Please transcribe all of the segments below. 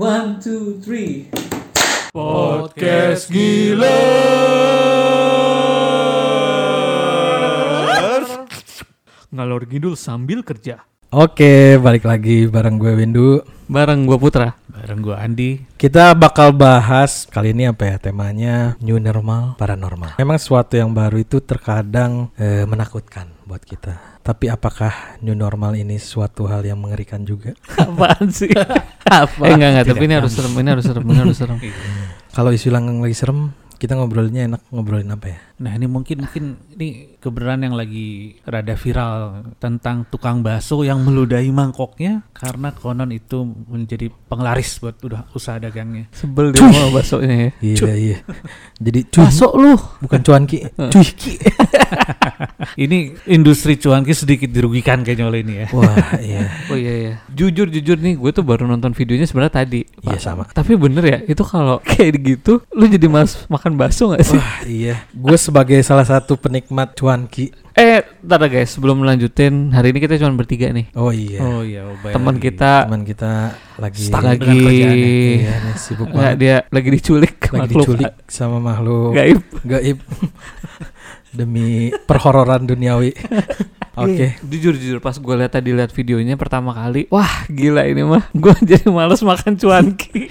One, two, three. Podcast gila. Ngalor ngidul sambil kerja. Oke, balik lagi bareng gue Windu. Bareng gua Putra. Bareng gua Andi. Kita bakal bahas kali ini apa ya temanya new normal paranormal. Memang sesuatu yang baru itu terkadang eh, menakutkan buat kita. Tapi apakah new normal ini suatu hal yang mengerikan juga? Apaan sih? Apa? eh enggak enggak, tapi ini harus serem, ini harus serem, ini harus serem. Kalau isu yang lagi serem, kita ngobrolnya enak ngobrolin apa ya? Nah ini mungkin mungkin ini kebenaran yang lagi rada viral tentang tukang bakso yang meludahi mangkoknya karena konon itu menjadi penglaris buat udah usaha dagangnya. Sebel dia mau baksonya ya. Iya iya. Jadi cuy, Bakso lu. bukan cuanki, cuy. Ini industri cuanki sedikit dirugikan kayaknya oleh ini ya. Wah iya. Oh iya iya. Jujur jujur nih, gue tuh baru nonton videonya sebenarnya tadi. Iya sama. Tapi bener ya, itu kalau kayak gitu, lu jadi malas makan bakso gak sih? Wah iya. Gue sebagai salah satu penikmat cuanki. Eh, ntar dah guys, sebelum melanjutin, hari ini kita cuma bertiga nih. Oh iya. Oh iya, oh, Teman kita Teman kita lagi Stuck lagi. Iya nih sibuk Nggak, banget. dia lagi diculik Lagi makhluk diculik sama makhluk gaib. gaib demi perhororan duniawi. Oke. Iya, Jujur jujur pas gue lihat tadi lihat videonya pertama kali, wah gila ini mah. Gue jadi males makan cuanki.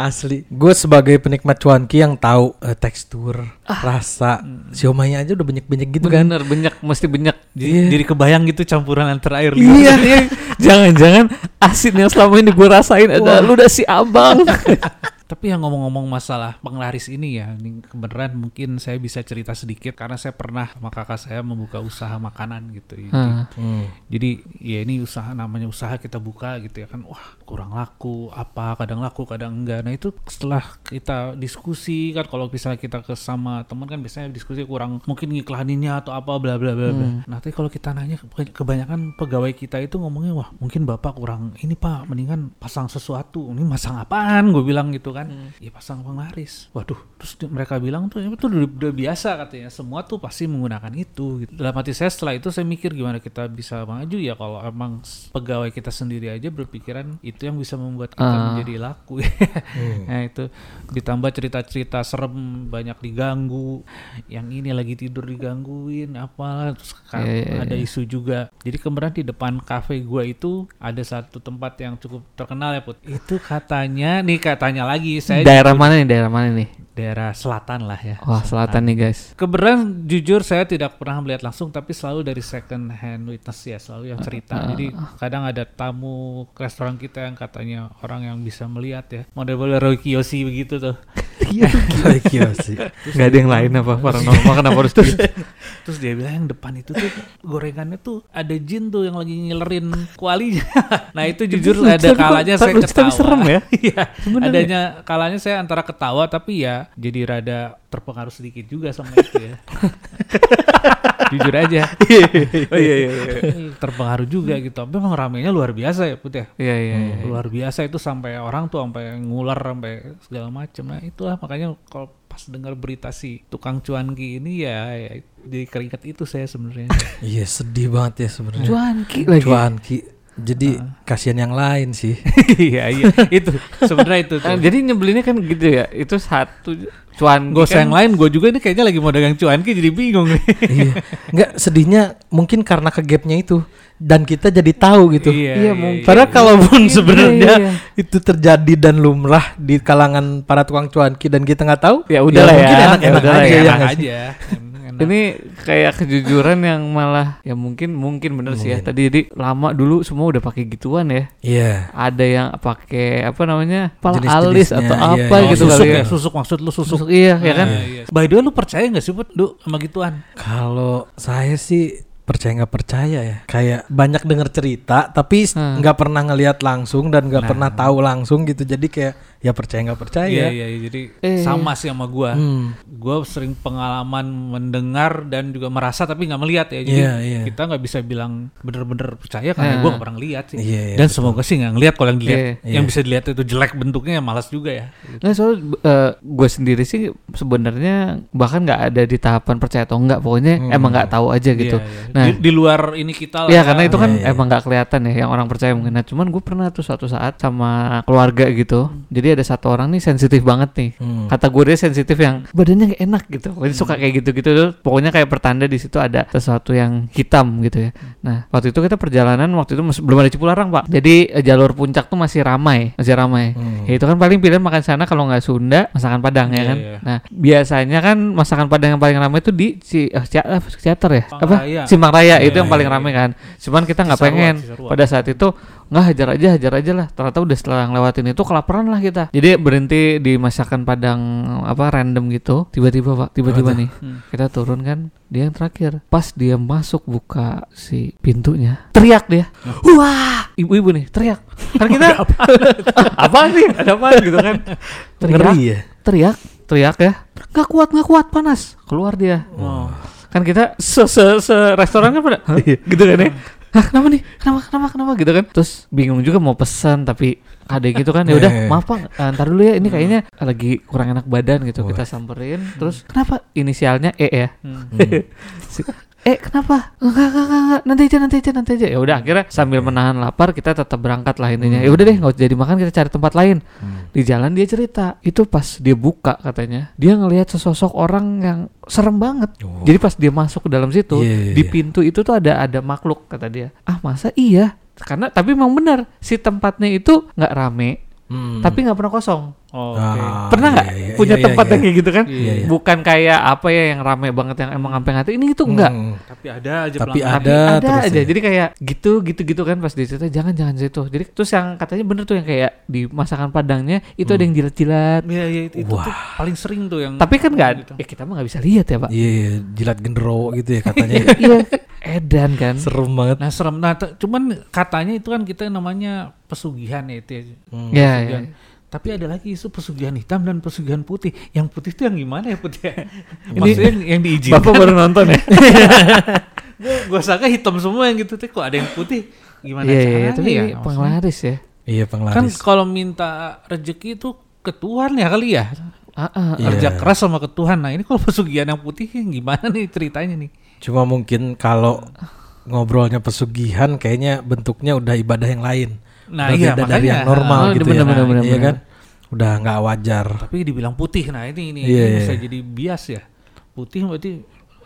Asli. Gue sebagai penikmat cuanki yang tahu eh, tekstur, rasa, siomanya aja udah banyak-banyak gitu kan. Bener banyak mesti banyak. Jadi, Iya. jadi kebayang gitu campuran antara air Iya, iya. Jangan-jangan asin yang selama ini gue rasain ada lu udah si abang. Tapi yang ngomong-ngomong masalah penglaris ini ya, ini kebenaran mungkin saya bisa cerita sedikit karena saya pernah sama kakak saya membuka usaha makanan gitu. Jadi, Hah. Hmm. jadi ya ini usaha namanya usaha kita buka gitu ya kan, wah kurang laku apa, kadang laku kadang enggak. Nah itu setelah kita diskusi kan kalau misalnya kita ke sama teman kan biasanya diskusi kurang mungkin ngiklaninnya atau apa bla bla bla. bla. Nah tapi kalau kita nanya ke- kebanyakan pegawai kita itu ngomongnya wah mungkin bapak kurang ini pak mendingan pasang sesuatu ini masang apaan gue bilang gitu kan ya pasang penglaris waduh terus di- mereka bilang tuh itu udah, udah biasa katanya. Semua tuh pasti menggunakan itu gitu. dalam hati saya setelah itu saya mikir gimana kita bisa maju. Ya kalau emang pegawai kita sendiri aja berpikiran itu yang bisa membuat kita Ah. menjadi laku. Nah itu ditambah cerita-cerita serem banyak diganggu yang ini lagi tidur digangguin apa terus ka- Iya, iya, ada iya. isu juga. Jadi kemarin di depan kafe gua itu ada satu tempat yang cukup terkenal ya put. Itu? Katanya nih katanya lagi saya daerah mana nih? Daerah mana nih? Daerah selatan lah ya Wah, selatan nih guys. Kebenaran jujur saya tidak pernah melihat langsung tapi selalu dari second hand witness ya selalu yang cerita. Jadi kadang ada tamu ke restoran kita yang katanya orang yang bisa melihat ya. Model-model Roy Kiyoshi begitu tuh. Baik ya sih. Gak ada yang lain apa paranormal kenapa harus dia? Terus dia bilang yang depan itu tuh gorengannya tuh ada jin tuh yang lagi ngelerin kualinya. nah itu jujur ada kalanya saya ketawa. serem ya? Iya. Adanya kalanya saya antara ketawa tapi ya jadi rada terpengaruh sedikit juga sama itu ya. jujur aja. Oh iya iya iya. terpengaruh juga gitu. Tapi memang ramenya luar biasa ya Put ya. Iya iya. iya. Luar biasa itu sampai orang tuh sampai ngular sampai segala macam. Nah, itulah makanya kalau pas dengar berita si tukang cuanki ini ya, ya di keringat itu saya sebenarnya. Iya sedih banget ya sebenarnya. Cuanki lagi. Cuanki. Jadi kasihan yang lain sih. Iya iya itu sebenarnya itu tuh. jadi nyebelinnya kan gitu ya. Itu satu cuan Gak usah yang lain, gue juga ini kayaknya lagi mau dagang cuanki jadi bingung nih. iya. Enggak sedihnya mungkin karena ke gapnya itu dan kita jadi tahu gitu. Iya, mungkin. Padahal kalaupun Iya, sebenarnya iya, itu terjadi dan lumrah di kalangan para tukang cuanki dan kita nggak tahu, Ya udahlah mungkin ya. enak-enak Ya aja ya. ya enak nggak sih? aja. Enak. Ini kayak kejujuran yang malah ya mungkin mungkin bener sih ya. Tadi jadi lama dulu semua udah pakai gituan ya. Iya. Ada yang pakai apa namanya? Pala Jenis-jenisnya, alis atau iya, apa iya. Gitu susuk kali ya, ya. susuk maksud lu susuk. Susuk, iya, ya kan? Iya, iya. By the way lu percaya gak sih Put, Du, sama gituan? Kalau saya sih percaya nggak percaya ya kayak banyak dengar cerita tapi Hmm. nggak pernah ngelihat langsung dan nggak Nah. pernah tahu langsung gitu jadi kayak ya percaya nggak percaya Iya, iya, iya. jadi Eh. sama sih sama gua. Hmm. Gua sering pengalaman mendengar dan juga merasa tapi nggak melihat ya. Jadi Iya, iya. kita nggak bisa bilang bener-bener percaya karena Ah. gua nggak pernah lihat sih. Iya, iya, dan semoga sih nggak ngelihat kalau yang dilihat, Iya. yang bisa dilihat itu jelek bentuknya ya malas juga ya. Nah soal gue sendiri sih sebenarnya bahkan nggak ada di tahapan percaya atau enggak pokoknya Hmm. emang nggak tahu aja gitu. Iya, iya. Nah Nah. di, di luar ini kita lah. Iya karena itu kan Iya, iya. emang nggak kelihatan ya yang orang percaya mungkin. Nah, cuman gue pernah tuh suatu saat sama keluarga gitu. Jadi ada satu orang nih sensitif banget nih. Hmm. Kata gue dia sensitif yang badannya nggak enak gitu. Dia suka kayak gitu-gitu tuh. Pokoknya kayak pertanda di situ ada sesuatu yang hitam gitu ya. Nah waktu itu kita perjalanan waktu itu masih- belum ada Cipularang pak. Jadi eh, jalur puncak tuh masih ramai, masih ramai. Hmm. Ya itu kan paling pilihan makan sana kalau nggak Sunda masakan Padang ya Iya, kan. iya. Nah biasanya kan masakan Padang yang paling ramai itu di Ci, eh, Cia- eh, Ciater ya, Simpang apa Raya. Simpang Raya itu Iya, yang paling iya, ramai kan. Cuman kita nggak pengen Cisarua. pada saat itu nggak hajar aja hajar aja lah. Ternyata udah setelah ngelewatin itu kelaparan lah kita. Jadi berhenti di masakan Padang apa random gitu. Tiba-tiba pak, tiba-tiba nih Hmm. kita turun kan dia yang terakhir pas dia masuk buka si pintunya teriak dia wah ibu-ibu nih teriak kan kita apa sih ada apa gitu kan teriak Ngeri ya. teriak teriak ya nggak kuat nggak kuat panas keluar dia Oh. Kan kita se se, se restoran kan pada "Hah?" gitu kan ya? Hah, kenapa nih? Kenapa, kenapa, kenapa? Gitu kan? Terus bingung juga mau pesan tapi ada gitu kan. Ya udah Eh. maaf pak. Eh, ntar dulu ya ini kayaknya lagi kurang enak badan gitu. Kita samperin. Terus kenapa? Inisialnya E ya. Hmm. Eh kenapa? Enggak enggak enggak, nanti aja nanti aja nanti aja. Ya udah akhirnya sambil menahan lapar kita tetap berangkat lah intinya. Ya udah deh nggak usah jadi makan kita cari tempat lain. Hmm. di jalan dia cerita. Itu pas dia buka katanya. Dia ngelihat sesosok orang yang serem banget. Oh. jadi pas dia masuk ke dalam situ Iya, iya, di pintu itu tuh ada ada makhluk kata dia. Ah masa iya? Karena tapi memang benar si tempatnya itu nggak rame Hmm. tapi nggak pernah kosong Oh, Oke. Ah, pernah iya, nggak iya, punya iya, tempat iya, yang kayak gitu kan Iya, iya. bukan kayak apa ya yang rame banget yang emang sampai ngati ini itu enggak Hmm. Tapi ada aja Tapi pelanggan. tapi Ada ada, terus aja ya. jadi kayak gitu gitu gitu kan pas di situ jangan jangan situ jadi terus yang katanya bener tuh yang kayak di masakan padangnya itu ada yang jilat-jilat Iya, iya itu, itu Wah. tuh paling sering tuh yang tapi kan nggak gitu. ya kita mah nggak bisa lihat ya pak Iya, iya, jilat genderuwo gitu ya katanya. iya edan kan Serem banget. Nah serem. Nah t- cuman katanya itu kan kita namanya pesugihan ya itu. ya. Hmm. ya, ya. Tapi ada lagi isu pesugihan hitam dan pesugihan putih. Yang putih itu yang gimana ya putih? ya? Maksudnya yang, yang diizinkan. bapak baru nonton ya Gua, gua sangka hitam semua yang gitu. Tapi kok ada yang putih? Gimana iya iya caranya tapi ya? Maksudnya penglaris ya Iya Kan penglaris. kalau minta rezeki itu ke Tuhan ya kali ya. ah, ah, Iya. Kerja keras sama ke Tuhan. Nah ini kalau pesugihan yang putih gimana nih ceritanya nih? Cuma mungkin kalau ngobrolnya pesugihan kayaknya bentuknya udah ibadah yang lain. Nah Udah iya beda dari yang normal Oh, gitu bener, ya. bener, bener, iya bener. kan? Udah nggak wajar. Tapi dibilang putih. Nah ini ini, Iya, ini iya. bisa jadi bias ya. Putih berarti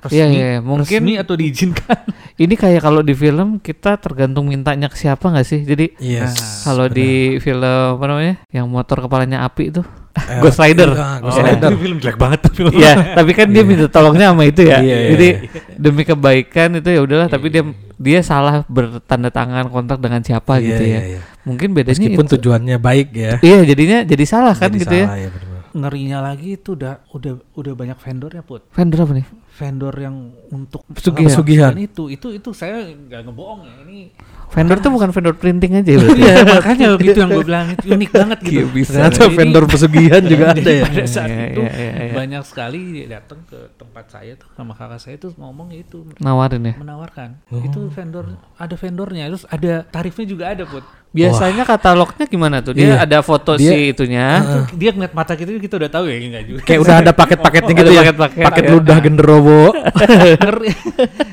resmi, Iya, iya, iya. Mungkin- resmi atau diizinkan. ini kayak kalau di film kita tergantung mintanya ke siapa nggak sih jadi Yes. kalau benar. di film apa namanya yang motor kepalanya api itu Eh, Ghost Rider. ah, Ghost Oh. Rider. Itu film jelek banget tuh film. Iya, tapi kan dia minta tolongnya sama itu ya. Iya, iya, Jadi iya. demi kebaikan itu ya udahlah, tapi dia dia salah bertanda tangan kontrak dengan siapa Iya, gitu ya. iya, iya. Mungkin bedanya Meskipun itu. tujuannya baik ya. Iya, jadinya jadi salah kan Jadi gitu ya. salah ya. benar-benar. Ngerinya lagi itu udah udah udah banyak vendornya put. Vendor apa nih? Vendor yang untuk Pesugihan. Pesugihan. itu itu itu saya nggak ngebohong ya ini. Vendor tuh bukan vendor printing aja berarti. Iya makanya gitu yang gue bilang itu unik banget gitu. Iya, bisa. Ternyata vendor pesugihan juga ada Jadi ya. Pada saat Iya, itu iya, iya, iya. banyak sekali datang ke tempat saya tuh sama kakak saya tuh ngomong itu Nawarin ya. menawarkan itu vendor ada vendornya terus ada tarifnya juga ada put Biasanya katalognya gimana tuh? Dia Iya. ada foto Dia- si itunya. Itu dia ngeliat mata kita kita udah tahu ya enggak juga Kayak udah ada paket-paketnya gitu Ada ya. paket-paket, Paket ya. ludah genderowo. Ngeri,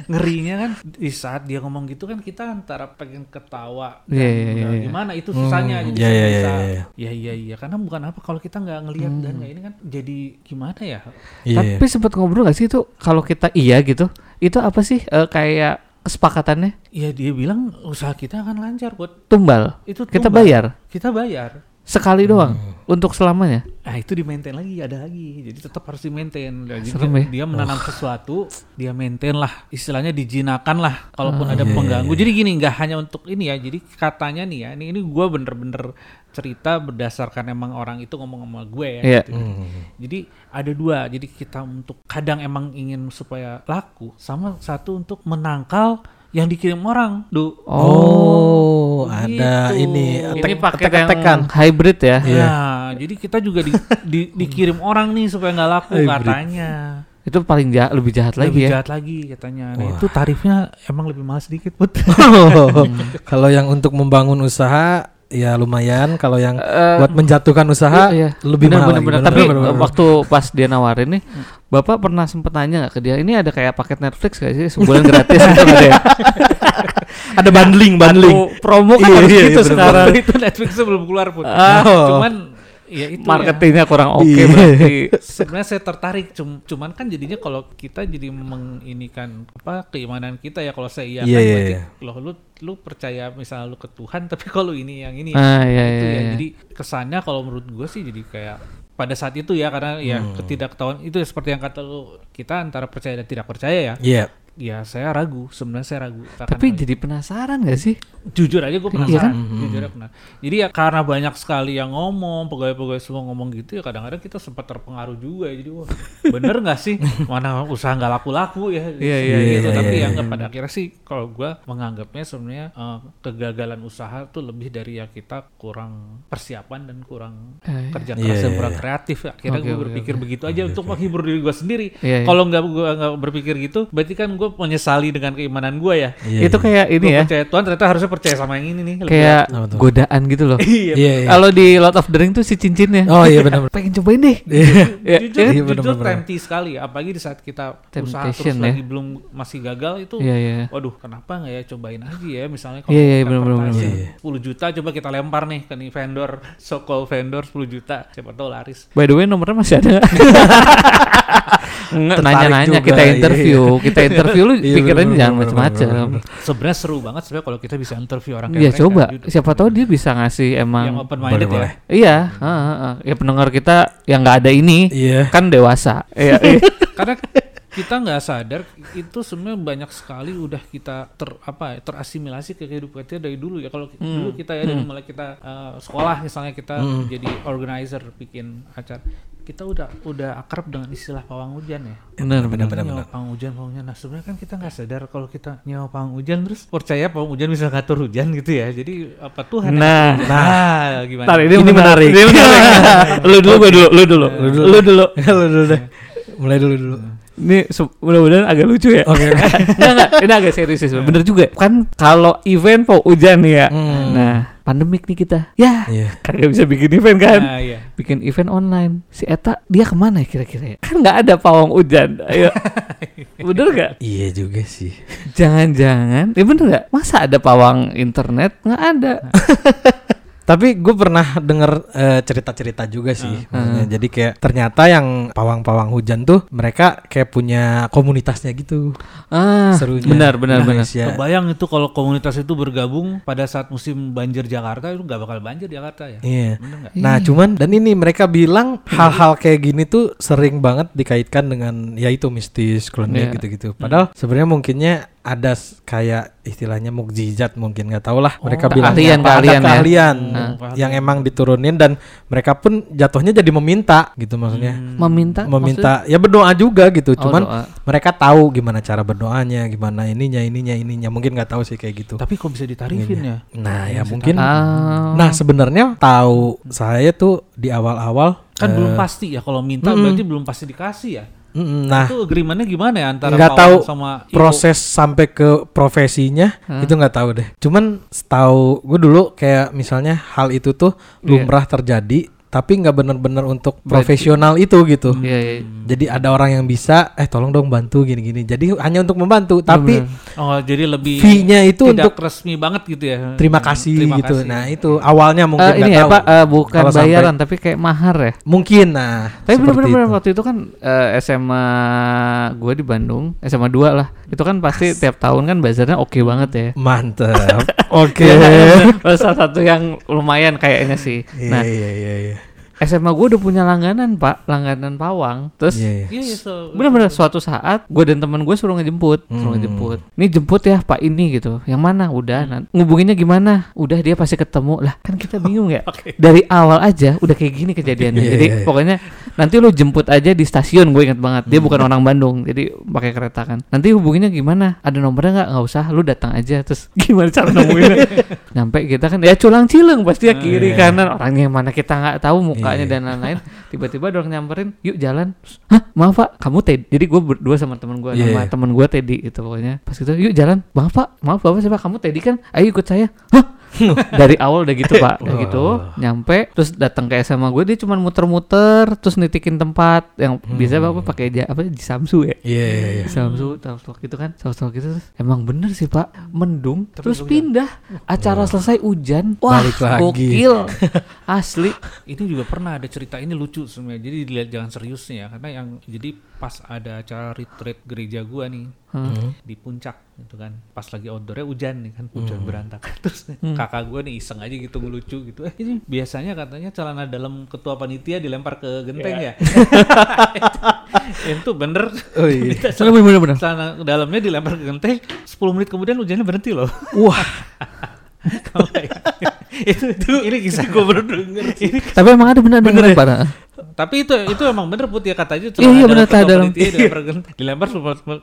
ngerinya kan di saat dia ngomong gitu kan kita antara pengen ketawa dan Iya, iya, ya iya. gimana itu susahnya Hmm, jadi iya, saya iya, bisa iya, iya. ya iya iya karena bukan apa kalau kita nggak ngelihat dan nggak ini kan jadi gimana ya Iya. Tapi sempat ngobrol gak sih itu kalau kita iya gitu, itu apa sih eh, kayak kesepakatannya ya dia bilang usaha kita akan lancar buat tumbal. itu Kita tumbal. bayar kita bayar sekali doang untuk selamanya. Nah itu di maintain lagi ada lagi, jadi tetap harus di maintain. Jadi Serem dia, ya. dia menanam sesuatu, dia maintain lah, istilahnya dijinakan lah, kalaupun Ah, ada iya, pengganggu. iya, Jadi gini, nggak hanya untuk ini ya, jadi katanya nih ya, ini ini gue bener-bener cerita berdasarkan emang orang itu ngomong sama gue ya. Iya. gitu. Jadi ada dua, jadi kita untuk kadang emang ingin supaya laku, sama satu untuk menangkal yang dikirim orang, du. Oh, ada Gitu. ini Ini atek- yang atek-atekan. hybrid ya. Iya. Nah, jadi kita juga di, di- dikirim orang nih supaya nggak laku Hybrid. katanya. Itu paling jahat, lebih jahat lagi lebih ya. jahat lagi katanya. Nah, Wah. itu tarifnya emang lebih mahal sedikit, Put. Kalau yang untuk membangun usaha ya lumayan. Kalau yang Eh, buat menjatuhkan usaha Iya, iya. lebih Bener, mahal. bener, bener. Bener, Tapi bener, bener, bener. waktu pas dia nawarin nih, bapak pernah sempet nanya nggak ke dia ini ada kayak paket Netflix gak sih sebulan gratis gitu ada ya? Ada bundling, bundling. Atau promo kan Iya, harus iya, gitu iya, sekarang itu Netflix belum keluar pun. Ah. Cuman ya itu ya. marketingnya kurang oke Iya. berarti sebenarnya saya tertarik cum- cuman kan jadinya kalau kita jadi menginikan apa keimanan kita ya kalau saya iya Iya, kan iya, berarti iya. loh lu lu percaya misalnya lu ke Tuhan tapi kalau ini yang ini ah iya itu iya, ya iya. jadi kesannya kalau menurut gue sih jadi kayak pada saat itu ya karena ya Hmm. ketidaktahuan itu ya seperti yang kata lu kita antara percaya dan tidak percaya ya Iya. Ya saya ragu. Sebenarnya saya ragu. Tapi jadi penasaran gak sih? Jujur aja gue Iya penasaran. kan? jujur aja penasaran. Jadi ya karena banyak sekali yang ngomong pegawai-pegawai semua ngomong gitu ya kadang-kadang kita sempat terpengaruh juga ya. Jadi wah bener nggak sih? Mana usaha nggak laku-laku ya? Iya, iya, gitu. iya, tapi iya, ya iya. nggak pada akhirnya sih kalau gue menganggapnya sebenarnya eh, kegagalan usaha tuh lebih dari ya kita kurang persiapan dan kurang Eh, kerja Iya, keras dan iya, kurang iya. kreatif. Akhirnya Oke, gue berpikir oke. begitu aja untuk menghibur diri gue sendiri. Iya, iya. kalau nggak gue nggak berpikir gitu berarti kan gue menyesali dengan keimanan gue ya Iya, itu iya. kayak ini Gua ya percaya Tuhan ternyata harusnya percaya sama yang ini nih lebih kayak tuh? godaan gitu loh iya Iya, iya. kalau di Lord of the Ring tuh si cincinnya Oh iya benar. pengen cobain deh Iya. Ya, jujur, iya, jujur bener-bener. tempting sekali apalagi di saat kita usaha terus ya. lagi belum masih gagal itu iya iya waduh kenapa nggak ya cobain aja ya misalnya kalau Iya, iya, kita bener-bener, advertising bener-bener. 10 juta coba kita lempar nih ke nih vendor so called vendor 10 juta siapa tahu laris By the way nomornya masih ada nanya-nanya kita iya, interview, kita interview lu Iya, pikirannya jangan macam-macam. sebenarnya seru banget sebenarnya kalau kita bisa interview orang kayak Iya mereka, coba, siapa tahu dia bisa ngasih yang emang. open minded ya Boleh, Iya, heeh, heeh. ya pendengar kita yang nggak ada ini Iya. kan dewasa. Iya, iya. karena kita nggak sadar itu sebenarnya banyak sekali udah kita ter apa ya, terasimilasi ke kehidupan kita dari dulu ya kalau Hmm. dulu kita ya dari mulai kita uh, sekolah misalnya kita Hmm. jadi organizer bikin acara kita udah udah akrab dengan istilah pawang hujan ya benar benar. benar, nyawa pawang hujan pawang hujan nah sebenarnya kan kita nggak sadar kalau kita nyawa pawang hujan terus percaya pawang hujan bisa ngatur hujan gitu ya jadi apa Tuhan yang Nah, hujan? nah gimana Ntar ini, Ini menarik. Ini menarik. lu dulu, gua dulu, lu dulu, Lu dulu. lu dulu. Lu dulu. Mulai dulu dulu. Ini mudah-mudahan agak lucu ya. Oke. oke. Enggak, enggak, ini agak serius sih. Bener juga. Kan kalau event mau hujan nih ya. Hmm. Nah, pandemik nih kita. Ya, Iya. kagak bisa bikin event kan. nah, iya. Bikin event online. Si Eta dia ke mana ya kira-kira ya? Kan nggak ada pawang hujan. Ayo. Bener gak? Iya juga sih. Jangan-jangan, ya bener gak? Masa ada pawang internet? Nggak ada. Tapi gue pernah denger eh, cerita-cerita juga sih. Maksudnya, Jadi kayak ternyata yang pawang-pawang hujan tuh mereka kayak punya komunitasnya gitu. Ah, Serunya. benar, benar, benar. Indonesia. Kebayang itu kalau komunitas itu bergabung pada saat musim banjir Jakarta itu nggak bakal banjir Jakarta ya. Iya. Nah, cuman dan ini mereka bilang hal-hal kayak gini tuh sering banget dikaitkan dengan ya itu mistis, klinik Iya. gitu-gitu. Padahal sebenarnya mungkinnya ada kayak istilahnya mukjizat mungkin nggak tahu lah. Mereka Oh, bilang keahlian, apa, keahlian ada ya. keahlian Hmm. yang emang diturunin dan mereka pun jatuhnya jadi meminta gitu maksudnya. Meminta, Meminta ya berdoa juga gitu. maksudnya? Oh, Cuman doa. mereka tahu gimana cara berdoanya, gimana ininya ininya ininya. Mungkin nggak tahu sih kayak gitu. Tapi kok bisa ditarifin ya? Nah, ya bisa mungkin Ah. Nah sebenarnya tahu saya tuh di awal-awal Kan eh, belum pasti ya kalau minta mm-mm. berarti belum pasti dikasih ya. Mm, Nah itu agreementnya gimana ya antara nggak tahu sama proses sampai ke profesinya Hah? itu nggak tahu deh. Cuman setahu gue dulu kayak misalnya hal itu tuh Iya. lumrah terjadi tapi nggak bener-bener untuk Berarti- profesional itu gitu. Iya, iya. Jadi ada orang yang bisa eh tolong dong bantu gini-gini. Jadi hanya untuk membantu tapi Bener. Oh jadi lebih fee-nya itu tidak untuk resmi banget gitu ya. terima kasih Terima gitu. kasih. Nah itu awalnya mungkin Eh, ini ya tahu. Pak, eh, bukan Kalau sampai- bayaran tapi kayak mahar ya. Mungkin nah. Tapi itu. waktu itu kan eh, SMA gue di Bandung, SMA 2 lah. Itu kan pasti tiap tahun kan bazarnya oke banget ya. Mantap. Oke. Iya, Salah satu yang lumayan kayaknya sih. Iya Nah, iya iya iya. SMA gue udah punya langganan pak, langganan pawang. Terus Iya, iya. Iya, so- bener-bener suatu saat gue dan teman gue suruh ngejemput, suruh Hmm. ngejemput. Ini jemput ya pak ini gitu. Yang mana? Udah. Hmm. Nah, ngubunginnya gimana? Udah dia pasti ketemu lah. Kan kita bingung ya. Oke. Dari awal aja udah kayak gini kejadiannya. Iya, jadi iya, iya. pokoknya nanti lu jemput aja di stasiun. Gue inget banget. Dia bukan orang Bandung. Jadi pakai kereta kan. Nanti hubunginnya gimana? Ada nomornya nggak? Nggak usah. Lu datang aja. Terus gimana cara nemuinnya? Nyampe kita kan ya culang cileng pasti ya kiri Iya. kanan orangnya yang mana kita nggak tahu mukanya Iya. dan lain-lain. Tiba-tiba ada orang nyamperin, yuk jalan. Hah, maaf pak, kamu Teddy. Jadi gue berdua sama temen gue, Iya, nama iya. temen gue Teddy itu pokoknya. Pas gitu, yuk jalan. Maaf pak, maaf bapak siapa? Kamu Teddy kan? Ayo ikut saya. Hah, dari awal udah gitu pak udah gitu nyampe terus datang ke SMA gue dia cuma muter-muter terus nitikin tempat yang biasanya bapak pakai ja- apa di Samsu ya? Iya iya iya. Samsu gitu kan talk gitu terus emang bener sih pak mendung Tapi terus pindah acara selesai hujan wah Balik lagi. gokil asli. Ini juga pernah ada cerita ini lucu sebenarnya jadi dilihat jangan seriusnya ya karena yang jadi pas ada acara retreat gereja gua nih Hmm. di puncak gitu kan. Pas lagi outdoornya hujan nih kan hujan berantakan. Terus kakak gua nih iseng aja gitu ngelucu gitu. Eh ini biasanya katanya celana dalam ketua panitia dilempar ke genteng ya? Itu bener. Oh iya. Kita bener bener bener celana dalamnya dilempar ke genteng 10 menit kemudian hujannya berhenti loh. Wah. Bayangin. itu, itu ini kisah gue baru denger ini tapi emang ada bener bener ya? Tapi itu itu emang bener put. Ya katanya Iya, iya, bener, ketua dalam- dilempar,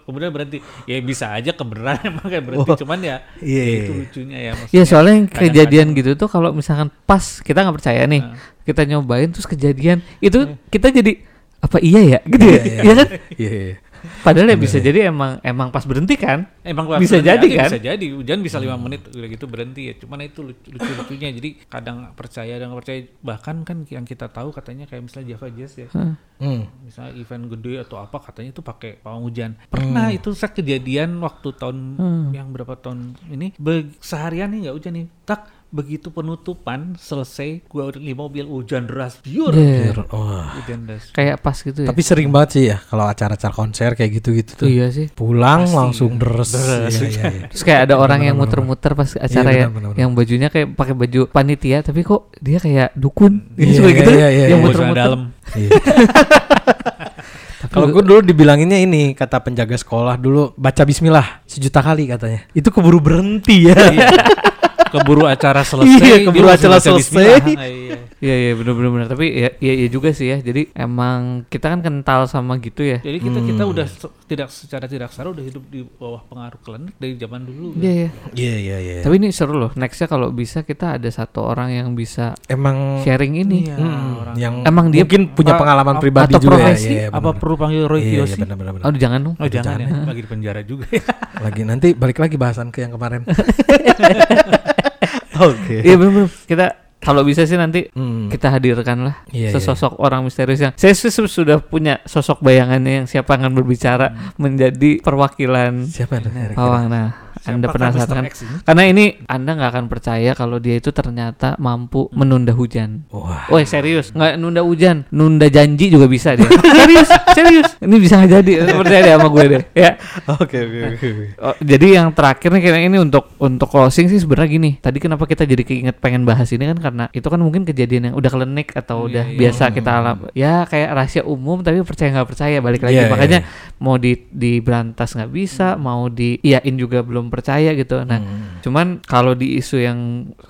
kemudian berhenti. Ya bisa aja kebenaran emang kayak berhenti. Oh, cuman ya, iya, ya iya, itu iya. lucunya ya maksudnya. Iya soalnya yang kejadian gitu tuh kalau misalkan pas kita nggak percaya nih. Nah. kita nyobain terus kejadian itu kita jadi apa iya ya? Gitu ya. Iya, Iya kan? Iya iya. Padahal ya bisa jadi emang emang pas berhenti kan Emang Bisa berhenti jadi aja, kan? Bisa jadi hujan bisa lima menit udah gitu berhenti ya. Cuman itu lucu, lucu-lucunya jadi kadang percaya dan nggak percaya bahkan kan yang kita tahu katanya kayak misalnya Java Jazz ya. Hmm. Misalnya event gede atau apa katanya itu pakai pawang hujan. Pernah itu saya kejadian waktu tahun Hmm. yang berapa tahun ini be- seharian nih nggak hujan nih. Tak begitu penutupan selesai gua udah di mobil hujan deras biur. Iya. Wah. Hujan deras. kayak pas gitu ya Tapi sering banget sih ya kalau acara-acara konser kayak gitu-gitu tuh. iya sih Pulang Pasti. langsung deres. Deres. Iya, iya, iya. terus kayak ada orang Bener, yang muter-muter pas acara bener, ya bener, bener. yang bajunya kayak pakai baju panitia tapi kok dia kayak dukun Iya, Suka gitu iya, iya, yang iya. muter-muter dalam. Iya. Kalau gue dulu dibilanginnya ini kata penjaga sekolah dulu baca Bismillah sejuta kali katanya. Itu keburu berhenti ya. Iya. keburu acara selesai Iya, dia keburu acara selesai. bismillah. Ah, iya. Iya iya benar benar benar. Tapi ya iya, iya juga sih ya. Jadi emang kita kan kental sama gitu ya. Jadi kita kita Hmm. udah se- tidak secara tidak sadar udah hidup di bawah pengaruh klinik dari zaman dulu. Iya iya. Iya iya iya. Tapi ini seru loh. Nextnya kalau bisa kita ada satu orang yang bisa Emang sharing ini. Iya, hmm, orang. yang Emang dia mungkin punya pengalaman apa- pribadi atau juga profesi, ya. Iya, Apa benar-benar. perlu panggil Roy Iya, iya Kiyoshi? benar benar. benar. Aduh jangan dong. Oh jangan ya, Jangan. lagi di penjara juga ya. Lagi nanti balik lagi bahasan ke yang kemarin. Oke. Iya benar benar. Kita kalau bisa sih nanti Hmm. kita hadirkan lah Iya, iya, sesosok orang misterius yang saya sih su- sudah punya sosok bayangannya yang siapa akan berbicara menjadi perwakilan Siapa pawang. Nah, anda penasaran Mr. kan? Karena ini Anda nggak akan percaya kalau dia itu ternyata mampu menunda hujan. Wah. Woi serius, nggak nunda hujan, nunda janji juga bisa dia. serius, serius. Ini bisa nggak jadi, percaya deh sama gue deh. Ya. Oke oke oke. Oh, jadi yang terakhir nih kayaknya ini untuk untuk closing sih sebenarnya gini. Tadi kenapa kita jadi keinget pengen bahas ini kan karena itu kan mungkin kejadian yang udah klinik atau Iya, udah iya. biasa kita alam. Ya kayak rahasia umum tapi percaya nggak percaya balik lagi. Iya, iya, Makanya iya. mau di diberantas nggak bisa, mau diiyain juga belum percaya gitu. Nah, Hmm. Cuman kalau di isu yang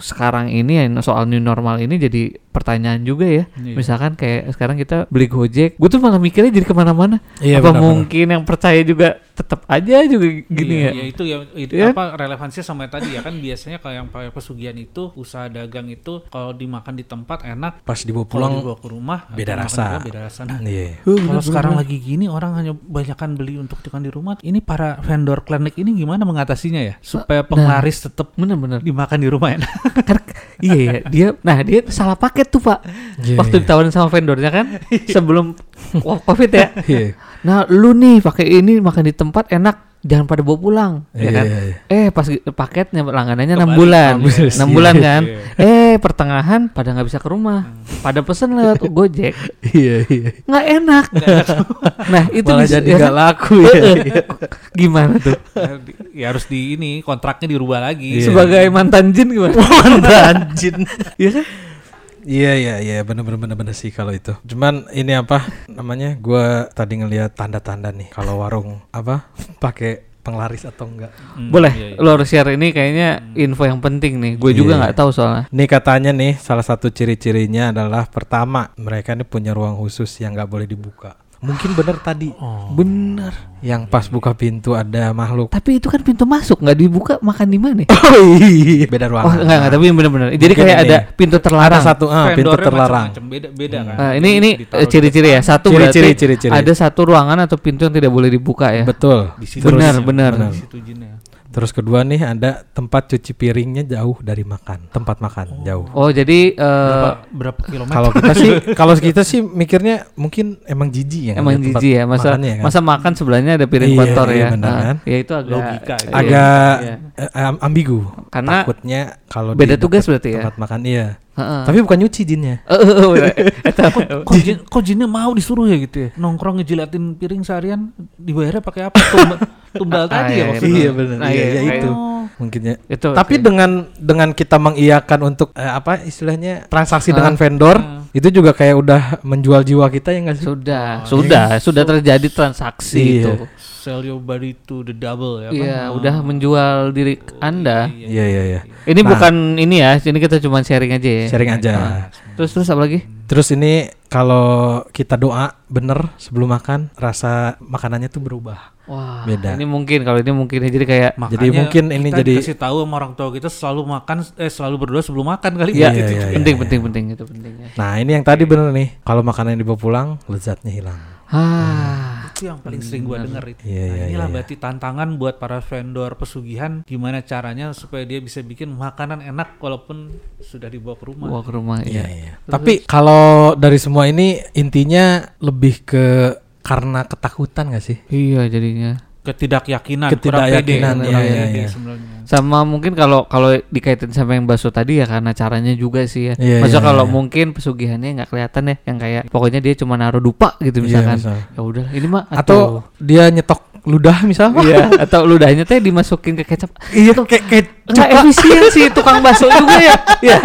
sekarang ini yang soal new normal ini jadi pertanyaan juga ya. Iya. Misalkan kayak sekarang kita beli Gojek, gue tuh malah mikirnya jadi ke mana-mana. Iya, Apa benar, mungkin yang percaya juga tetap aja juga gini iya, ya? iya, itu ya itu Iya. apa relevansinya sama yang tadi ya kan biasanya kalau yang pakai pesugihan itu usaha dagang itu kalau dimakan di tempat enak Pas dibawa pulang dibawa ke rumah beda rasa. beda rasa nah Iya. kalau sekarang lagi gini orang hanya banyakkan beli untuk makan di rumah ini para vendor klinik ini gimana mengatasinya ya supaya penglaris tetap Bener-bener. dimakan di rumah enak iya ya, dia nah dia salah paket tuh pak. Iya, Waktu iya. ditawarin sama vendornya kan sebelum wah, covid ya. Iya. Nah lu nih pakai ini makan di tempat enak jangan pada bawa pulang ya Iya, kan iya, iya. eh pas paketnya langganannya enam bulan enam Iya, bulan kan iya. eh pertengahan pada nggak bisa ke rumah pada pesen lewat gojek Iya iya. nggak enak nah itu Malah bisa- jadi ya nggak kan? laku ya. gimana tuh ya harus di ini kontraknya dirubah lagi Iya. sebagai mantan jin gimana Anjin. Iya kan Iya iya iya bener bener bener bener sih kalau itu. Cuman ini apa namanya? Gua tadi ngelihat tanda-tanda nih kalau warung apa pakai penglaris atau enggak. Hmm, boleh iya, iya. lo harus share ini kayaknya info yang penting nih gue juga Iya. nggak tahu soalnya Nih katanya nih salah satu ciri-cirinya adalah pertama mereka ini punya ruang khusus yang nggak boleh dibuka. Mungkin bener tadi Oh. bener yang pas buka pintu ada makhluk. tapi itu kan pintu masuk nggak dibuka makan di mana Oh iya. Beda oh ruangan. enggak enggak tapi bener-bener jadi Mungkin kayak ini. ada pintu terlarang Ada satu ah, pintu terlarang. macam-macam, beda beda kan Nah, ini ini ciri-ciri ya. Satu Ciri-ciri, berarti ciri-ciri. ada satu ruangan atau pintu yang tidak boleh dibuka ya. Betul. di situ Benar, benar. di situ jinnya. Terus kedua nih ada tempat cuci piringnya jauh dari makan, tempat makan jauh. Oh, jadi eh, berapa, berapa kilometer Kalau kita sih, kalau kita sih mikirnya mungkin emang jijik ya. emang jijik ya masa makannya kan. masa makan sebelahnya ada piring Iya, kotor iya, ya. benar Nah, kan? ya itu agak Logika gitu. iya, agak iya. eh, am- ambigu. Karena Takutnya kalau beda di tugas berarti ya? Tempat makan iya. Heeh. Tapi bukan nyuci jinnya. Eh, eh, eh, bener. Eta, kok, jin, kok jinnya mau disuruh ya gitu ya nongkrong ngejilatin piring seharian dibayarnya pakai apa tumbal tadi ya Ah, maksudnya Iya benar. Nah, iya, iya, ya iya. itu. Oh. Mungkin ya. itu Tapi oke. dengan dengan kita mengiyakan untuk eh, apa istilahnya transaksi Ah. dengan vendor Ah. itu juga kayak udah menjual jiwa kita ya nggak sih? sudah, Oh, sudah, sudah terjadi transaksi Iya. itu. sell your body to the double ya Iya, kan? udah menjual diri Anda. Iya iya iya. Ini Nah. bukan ini ya, ini kita cuma sharing aja ya. Sharing aja. Terus terus apa lagi? Terus ini kalau kita doa bener sebelum makan rasa makanannya tuh berubah. Wah, Beda. ini mungkin kalau ini mungkin ya, jadi kayak Jadi mungkin ini kita jadi- dikasih tahu sama orang tua kita selalu makan eh selalu berdoa sebelum makan kali ya, Iya, gitu. iya, penting iya. penting penting itu penting ya. Nah ini yang tadi bener nih. Kalau makanan yang dibawa pulang lezatnya hilang. Ah, itu yang paling sering gua denger itu. Iya, Nah, iya, inilah iya, berarti tantangan buat para vendor pesugihan gimana caranya supaya dia bisa bikin makanan enak walaupun sudah dibawa ke rumah. bawa ke rumah Iya ya. iya. Tapi kalau dari semua ini intinya lebih ke karena ketakutan gak sih? Iya jadinya. Ketidakyakinan, Ketidakyakinan, kurang pede, iya, iya, pede iya. sebenarnya. Sama mungkin kalau kalau dikaitin sama yang bakso tadi ya karena caranya juga sih ya. Iya, Maksudnya iya, kalau iya. mungkin pesugihannya nggak kelihatan ya, yang kayak pokoknya dia cuma naruh dupa gitu Iya, misalkan. misal. ya udah, ini mah Atau dia nyetok ludah misalnya? iya, atau ludahnya teh dimasukin ke kecap. Iya kayak kayak Nggak efisiensi tukang bakso juga ya. ya.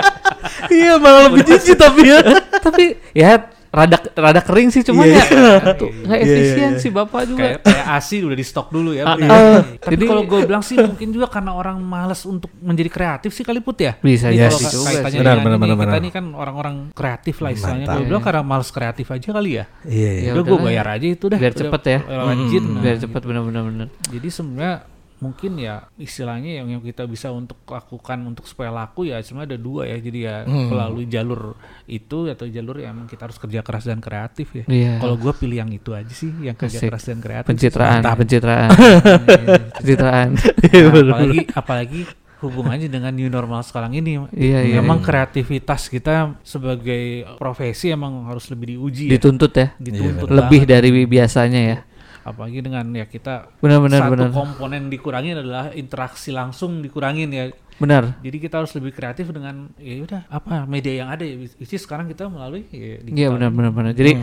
iya malah lebih jijik tapi ya. Tapi ya rada rada kering sih cuman Iya, ya. iya. Tuh, nggak Iya, iya, efisiensi Bapak juga. Kayak, kayak ASI udah di stok dulu ya. Ah, beli. ah. Tapi Jadi- kalau gue bilang sih mungkin juga karena orang malas untuk menjadi kreatif sih kali put ya. Bisa Iya jadi sih. juga kaitannya sih. Benar, dengan benar, ini, benar, kita benar. ini kan orang-orang kreatif lah istilahnya. Gue bilang karena malas kreatif aja kali ya. Iya. Ya udah gue bayar aja itu dah. Biar Udah cepet ya. jin, nah. Biar cepet bener-bener bener. Jadi sebenarnya mungkin ya istilahnya yang, yang kita bisa untuk lakukan untuk supaya laku ya sebenarnya ada dua ya jadi ya Hmm. melalui jalur itu atau jalur yang emang kita harus kerja keras dan kreatif ya. Iya. Kalau gue pilih yang itu aja sih yang kerja Asik. keras dan kreatif. Pencitraan, Mantap. pencitraan, pencitraan. Nah, apalagi apalagi hubungannya dengan new normal sekarang ini. Iya, iya, Memang iya. kreativitas kita sebagai profesi emang harus lebih diuji ya. Dituntut ya. Dituntut Lebih banget. dari biasanya ya. Apalagi dengan ya kita Benar-benar satu benar. komponen dikurangin adalah interaksi langsung dikurangin ya. Benar. Jadi kita harus lebih kreatif dengan ya udah apa media yang ada ya. Which is sekarang kita melalui ya, Iya benar benar benar. Jadi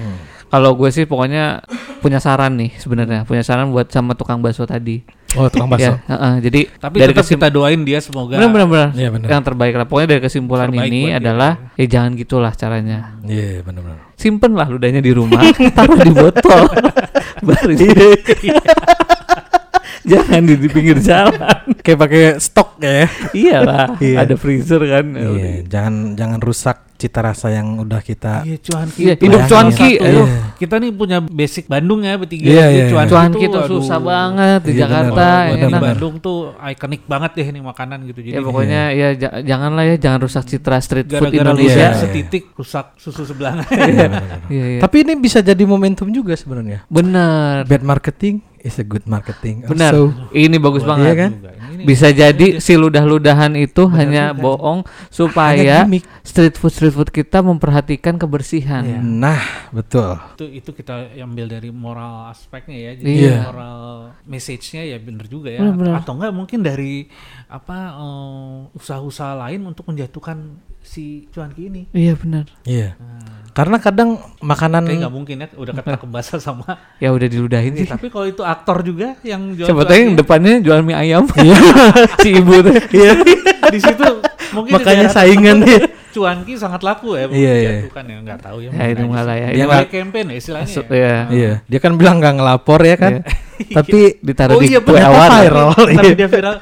kalau gue sih pokoknya punya saran nih sebenarnya, punya saran buat sama tukang bakso tadi. Oh tukang bakso. Ya, heeh. jadi Tapi dari tetap kita doain dia semoga benar benar benar. Iya, benar. Yang terbaik lah. Pokoknya dari kesimpulan Terbaik ini buat dia. adalah ya jangan gitulah caranya. Iya benar-benar. Simpen lah ludahnya di rumah, taruh di botol. Baru Jangan di, di pinggir jalan. Kayak pakai stok ya. Iyalah, Iya. ada freezer kan. Iya, jangan jangan rusak cita rasa yang udah kita Iya cuanki. Iya, hidup cuanki, satu. Kita nih punya basic Bandung ya bertiga. Iya, Jadi iya, iya. cuanki Cuanki tuh aduh. susah banget di Iya, Jakarta. benar. Buat enak. Bandung tuh ikonik banget deh nih makanan gitu. Jadi Ya pokoknya ya ja- janganlah ya jangan rusak citra street food gara-gara Indonesia. rusak Iya. setitik rusak susu sebelah. Iya, benar-benar. Iya, iya. Tapi ini bisa jadi momentum juga sebenarnya. Benar. Bad marketing is a good marketing. Benar. Also. Ini bagus Iya banget. kan? Juga. Ini Bisa jadi si ludah-ludahan itu hanya juga. bohong supaya street food street food kita memperhatikan kebersihan. Iya. Nah, betul. itu itu kita ambil dari moral aspeknya ya. Jadi Iya. moral message-nya ya bener juga ya. Bener, bener. Atau enggak mungkin dari apa eh, usaha-usaha lain untuk menjatuhkan si cuanki ini. Iya benar. Iya. Nah, Karena kadang makanan Kayaknya nggak mungkin ya udah kata kebasa sama Ya udah diludahin ini. sih. Tapi kalau itu aktor juga yang jual Siapa tahu yang depannya jual mie ayam. si ibu tuh. Iya. di situ mungkin Makanya saingan dia. cuanki sangat laku ya. Iya, iya. Dijatuhkan ya nggak tahu ya. Ya itu lah ya. Dia mah kayak campaign ya istilahnya. Masuk, ya. iya. Iya, dia kan bilang nggak ngelapor ya kan. Iya. Tapi ditaruh oh di iya kue awar. viral. Tapi Iya. dia viral.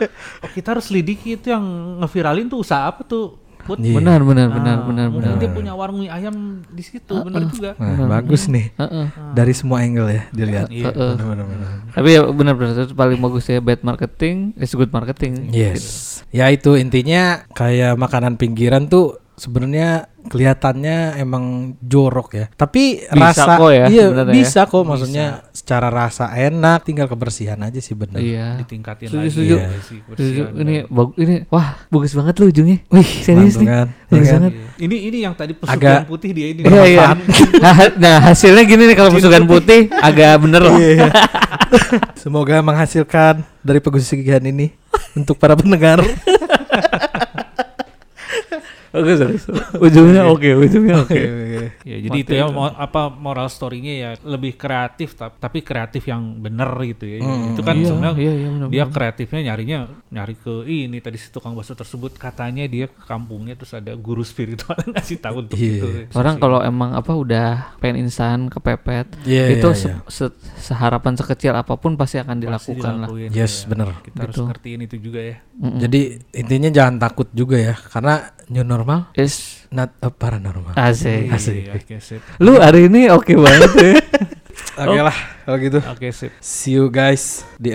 Oh, kita harus lidiki itu yang ngeviralin tuh usaha apa tuh? Put? Iya. Benar benar Nah, benar benar Mungkin benar. dia punya warung mie ayam di situ, benar juga. Nah, bagus nih. Heeh. Dari semua angle ya dilihat. Iya. Heeh. Benar-benar. Tapi ya benar-benar itu paling bagus ya bad marketing is good marketing. Yes. Ya itu intinya kayak makanan pinggiran tuh sebenarnya kelihatannya emang jorok ya. Tapi Bisa rasa kok ya, iya sebenarnya ya. bisa kok maksudnya secara rasa enak tinggal kebersihan aja sih bener. Iya. ditingkatin Setuju, lagi setuju. ya, Iya. sih, Setuju. Ini bagus ini wah bagus banget lu ujungnya. Wih, serius nih. kan? Iya Bagus kan? banget. Iya. ini ini yang tadi pesugihan Agak- putih dia ini Iya iya. Nah, nah, hasilnya gini nih kalau pesukan putih agak bener lah. Iya. Semoga menghasilkan dari pesugihan ini untuk para pendengar. Bagus, bagus. Ujungnya oke, ujungnya oke. Ya, jadi itu ya mo- apa moral story-nya ya lebih kreatif tap- tapi kreatif yang bener gitu ya. Hmm. Itu kan Iya, sebenarnya iya, iya, bener, dia kreatifnya nyarinya nyari ke ini tadi si tukang bakso tersebut katanya dia ke kampungnya terus ada guru spiritual ngasih tahu untuk Iya. itu. Orang kalau emang apa udah pengen instan kepepet, Iya, itu iya, se- iya. se- seharapan sekecil apa pun pasti akan Pasti dilakukan lah. dilakuin, Yes, ya. bener. Kita harus Betul. ngertiin itu juga ya. Mm-mm. Jadi intinya jangan takut juga ya karena new normal Is not a paranormal. asik. Asik. Iya, Oke sip. Lu hari ini oke banget ya. Oke lah kalau gitu. Oke sip. See you guys di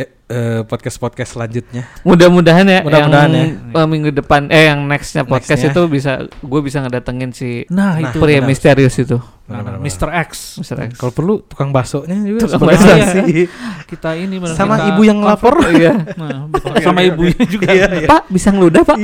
podcast podcast selanjutnya. Mudah-mudahan ya Mudah-mudahan yang eh, minggu depan eh yang nextnya podcast Nextnya. itu bisa gue bisa ngedatengin si Nah, Nah, itu. pria benar. misterius itu. Nah, nah. Mr. X. Mr. X. Kalau perlu tukang baksonya juga Tukang bakso. saksi. Kita ini benar Sama kita ibu yang lapor. Iya. Nah, betul. sama ibunya juga. Iya, iya. Pak, bisa ngeludah, Pak?